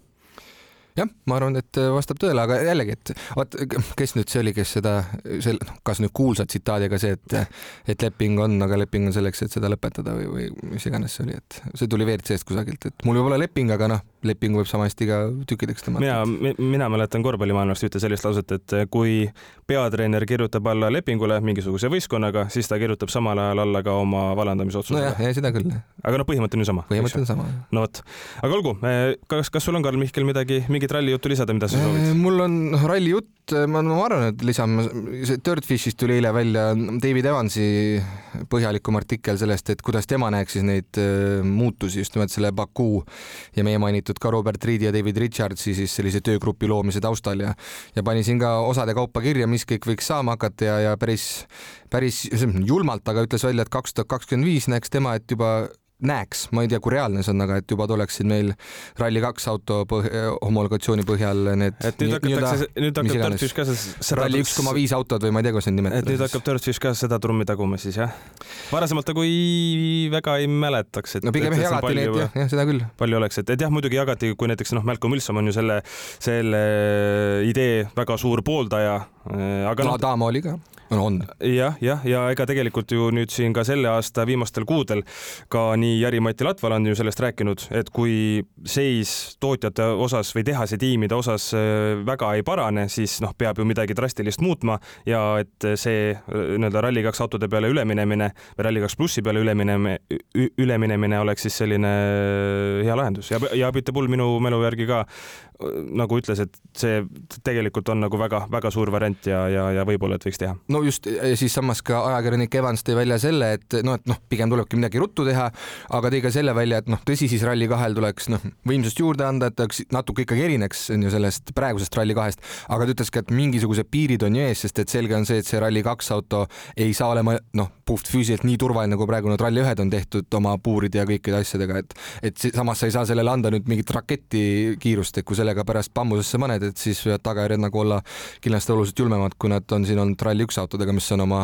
Speaker 2: jah, ma arvan, et vastab tõele, aga jällegi, et vaat kes nüüd see oli, kes seda, sel-, noh, kas nüüd kuulsa tsitaadiga see, et, et leping on, aga leping on selleks, et seda lõpetada või, või mis iganes see oli, et see tuli WRC-st kusagilt, et mul võib olla leping, aga noh, lepingu võib sama hästi ka tükkideks
Speaker 1: tõmmata. mina, mina mäletan korvpallimaailmast ühte sellist lauset, et kui peatreener kirjutab alla lepingule mingisuguse võistkonnaga, siis ta kirjutab samal ajal alla ka oma vallandamisotsusele.
Speaker 2: nojah, seda küll.
Speaker 1: aga noh, põhimõte on ju sama.
Speaker 2: põhimõte on sama.
Speaker 1: no vot, aga olgu, kas, kas sul on, Karl Mihkel, midagi, mingi mingit rallijuttu lisada, mida sa soovid?
Speaker 2: mul on rallijutt, ma, ma arvan, et lisame, see Dirtfishist tuli eile välja David Evansi põhjalikum artikkel sellest, et kuidas tema näeks siis neid äh, muutusi just nimelt selle Baku ja meie mainitud ka Robert Reedi ja David Richardsi siis sellise töögrupi loomise taustal ja ja pani siin ka osade kaupa kirja, mis kõik võiks saama hakata ja, ja päris, päris julmalt, aga ütles välja, et kaks tuhat kakskümmend viis näeks tema, et juba näeks, ma ei tea, kui reaalne see on, aga et juba tuleksid meil Rally2 auto põh homologatsiooni põhjal need.
Speaker 1: et nüüd hakatakse, nüüd hakkab Dirtfish ka
Speaker 2: seda. Rally üks koma viis autod või ma ei tea, kuidas neid nimetada.
Speaker 1: et nüüd hakkab Dirtfish ka seda trummi taguma siis jah? varasemalt nagu ei, väga ei mäletaks, et.
Speaker 2: no pigem jagati neid jah, jah, seda küll.
Speaker 1: palju oleks, et, et jah, muidugi jagati, kui näiteks noh, Malcolm Wilson on ju selle, selle idee väga suur pooldaja, aga
Speaker 2: no,. Adama oli ka on.
Speaker 1: jah, jah, ja ega tegelikult ju nüüd siin ka selle aasta viimastel kuudel ka nii Jari-Mati Latval on ju sellest rääkinud, et kui seis tootjate osas või tehase tiimide osas äh, väga ei parane, siis noh, peab ju midagi drastilist muutma ja et see äh, nii-öelda Rally2 autode peale üleminemine või Rally2 plussi peale üleminemine, üleminemine oleks siis selline äh, hea lahendus ja, ja Abitabull minu mälu järgi ka nagu ütles, et see tegelikult on nagu väga-väga suur variant ja, ja, ja võib-olla, et võiks teha.
Speaker 2: no just, siis samas ka ajakirjanik Evans tõi välja selle, et noh, et noh, pigem tulebki midagi ruttu teha, aga tõi ka selle välja, et noh, tõsi, siis Rally2-l tuleks noh, võimsust juurde anda, et oleks natuke ikkagi erineks on ju sellest praegusest Rally2-st, aga ta ütles ka, et mingisugused piirid on ju ees, sest et selge on see, et see Rally2 auto ei saa olema noh, puhtfüüsiliselt nii turvaline, nagu praegu need Rally1-d on tehtud oma puuride ja kõikide asjadega, et et samas sa ei saa sellele anda nüüd mingit raketti kiirust, et kui sellega pärast bambusesse paned, et siis võivad tagajärjed nagu olla kindlasti oluliselt julmemad, kui nad on siin olnud Rally1 autodega, mis on oma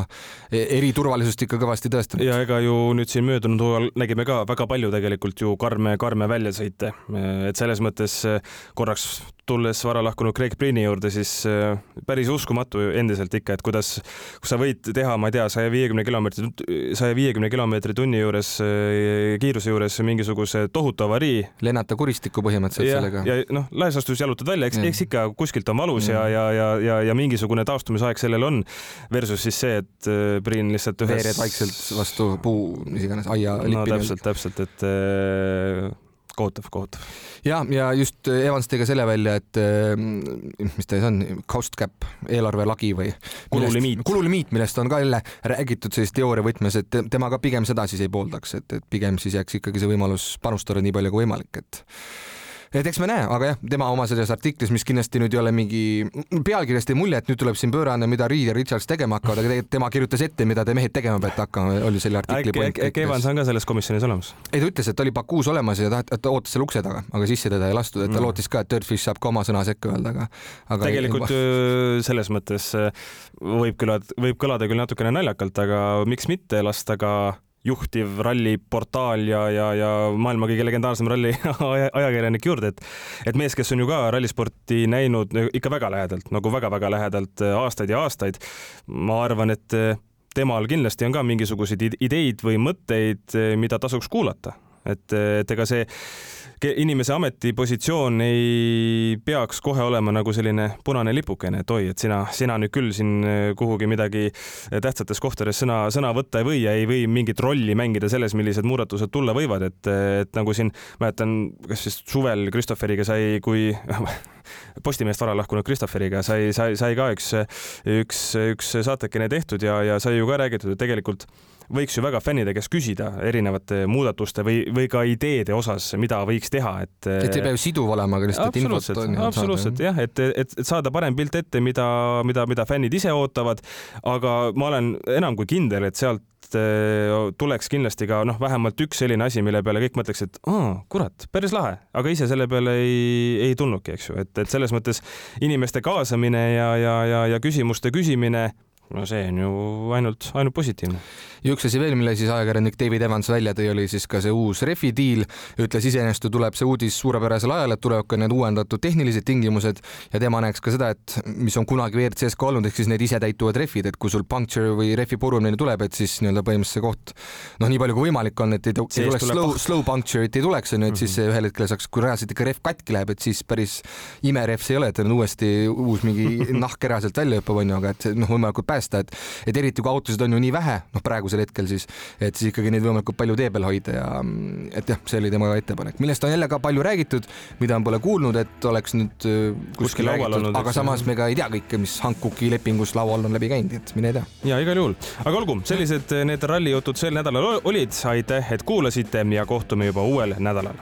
Speaker 2: e-, eriturvalisust ikka kõvasti tõestanud.
Speaker 1: ja ega ju nüüd siin möödunud hooajal nägime ka väga palju tegelikult ju karme, karme väljasõite, et selles mõttes korraks tulles vara lahkunud Craig Brini juurde, siis äh, päris uskumatu endiselt ikka, et kuidas, sa võid teha, ma ei tea, saja viiekümne kilomeetri, saja viiekümne kilomeetri tunni juures, äh, kiiruse juures mingisuguse tohutu avarii.
Speaker 2: lennata kuristikku põhimõtteliselt
Speaker 1: ja,
Speaker 2: sellega.
Speaker 1: ja noh, laias laastus jalutad välja, eks, eks ikka kuskilt on valus ja, ja, ja, ja, ja mingisugune taastumisaeg sellel on. Versus siis see, et äh, Brin lihtsalt ühes.
Speaker 2: veered vaikselt vastu puu, mis iganes, aia
Speaker 1: no täpselt, täpselt, et kohutav, kohutav.
Speaker 2: ja, ja just Evans tõi ka selle välja, et äh, mis ta siis on, cost cap, eelarvelagi või
Speaker 1: kululimiit,
Speaker 2: kululimiit, millest on ka jälle räägitud sellises teooria võtmes, et tema ka pigem seda siis ei pooldaks, et, et pigem siis jääks ikkagi see võimalus panustada nii palju kui võimalik, et et eks me näe, aga jah, tema oma selles artiklis, mis kindlasti nüüd ei ole mingi, pealkirjast jäi mulje, et nüüd tuleb siin pöörane, mida Reed ja Richards tegema hakkavad, aga tegelikult tema kirjutas ette, mida te mehed tegema peate hakkama, oli selle artikli
Speaker 1: point. äkki Evans on ka selles komisjonis olemas?
Speaker 2: ei, ta ütles, et ta oli Bakuus olemas ja ta, ta ootas seal ukse taga, aga sisse teda ei lastud, et ta mm. lootis ka, et Dirtfish saab ka oma sõna sekka öelda, aga, aga.
Speaker 1: tegelikult ei, selles mõttes võib küll, võib kõlada küll natukene naljakalt, aga miks mitte lasta ka juhtiv ralliportaal ja, ja, ja maailma kõige legendaarsem ralli ajakirjanik juurde, et et mees, kes on ju ka rallisporti näinud ikka väga lähedalt, nagu väga-väga lähedalt äh, aastaid ja aastaid, ma arvan, et äh, temal kindlasti on ka mingisuguseid ideid või mõtteid, äh, mida tasuks kuulata, et, et ega see inimese ametipositsioon ei peaks kohe olema nagu selline punane lipukene, et oi, et sina, sina nüüd küll siin äh, kuhugi midagi tähtsates kohtades sõna, sõna võtta ei või ja ei või mingit rolli mängida selles, millised muudatused tulla võivad, et, et nagu siin mäletan, kas siis suvel Christopheriga sai, kui Postimehest vara lahkunud Christopheriga sai, sai, sai ka üks, üks, üks saatekene tehtud ja, ja sai ju ka räägitud, et tegelikult võiks ju väga fännide käest küsida erinevate muudatuste või, või ka ideede osas, mida võiks teha, et.
Speaker 2: et ei pea ju siduv olema, aga lihtsalt infot
Speaker 1: on. absoluutselt jah, et, et, et saada parem pilt ette, mida, mida, mida fännid ise ootavad. aga ma olen enam kui kindel, et sealt eh, tuleks kindlasti ka noh, vähemalt üks selline asi, mille peale kõik mõtleks, et aa, kurat, päris lahe, aga ise selle peale ei, ei tulnudki, eks ju, et, et selles mõttes inimeste kaasamine ja, ja, ja, ja küsimuste küsimine no see on ju ainult, ainult positiivne.
Speaker 2: ja üks asi veel, mille siis ajakirjanik David Evans välja tõi, oli siis ka see uus refi diil. ütles iseenesest tuleb see uudis suurepärasel ajal, et tulevad ka need uuendatud tehnilised tingimused ja tema näeks ka seda, et mis on kunagi WRC-s ka olnud, ehk siis need isetäituvad rehvid, et kui sul puncture või rehvi purumine tuleb, et siis nii-öelda põhimõtteliselt see koht noh, nii palju kui võimalik on, et ei, ei tuleks slow, slow puncture'it ei tuleks, onju, et mm -hmm. siis mhm. ühel hetkel saaks, kui reaalselt ikka rehv katki läheb, et siis päris imerehv see ei ole, et on uuesti uus mingi nahk eraselt välja hüppab, onju, aga et noh, võimalikult päästa päästa, et, et eriti kui autosid on ju nii vähe, noh, praegusel hetkel siis, et siis ikkagi neid võimalikult palju tee peal hoida ja et jah, see oli tema ettepanek, millest on jälle ka palju räägitud, mida pole kuulnud, et oleks nüüd äh, kuskil, kuskil räägitud, olnud, aga samas me ka ei tea kõike, mis Hankoki lepingus laual on läbi käinud, et mine tea.
Speaker 1: ja igal juhul, aga olgu, sellised need rallijutud sel nädalal olid, aitäh, et kuulasite ja kohtume juba uuel nädalal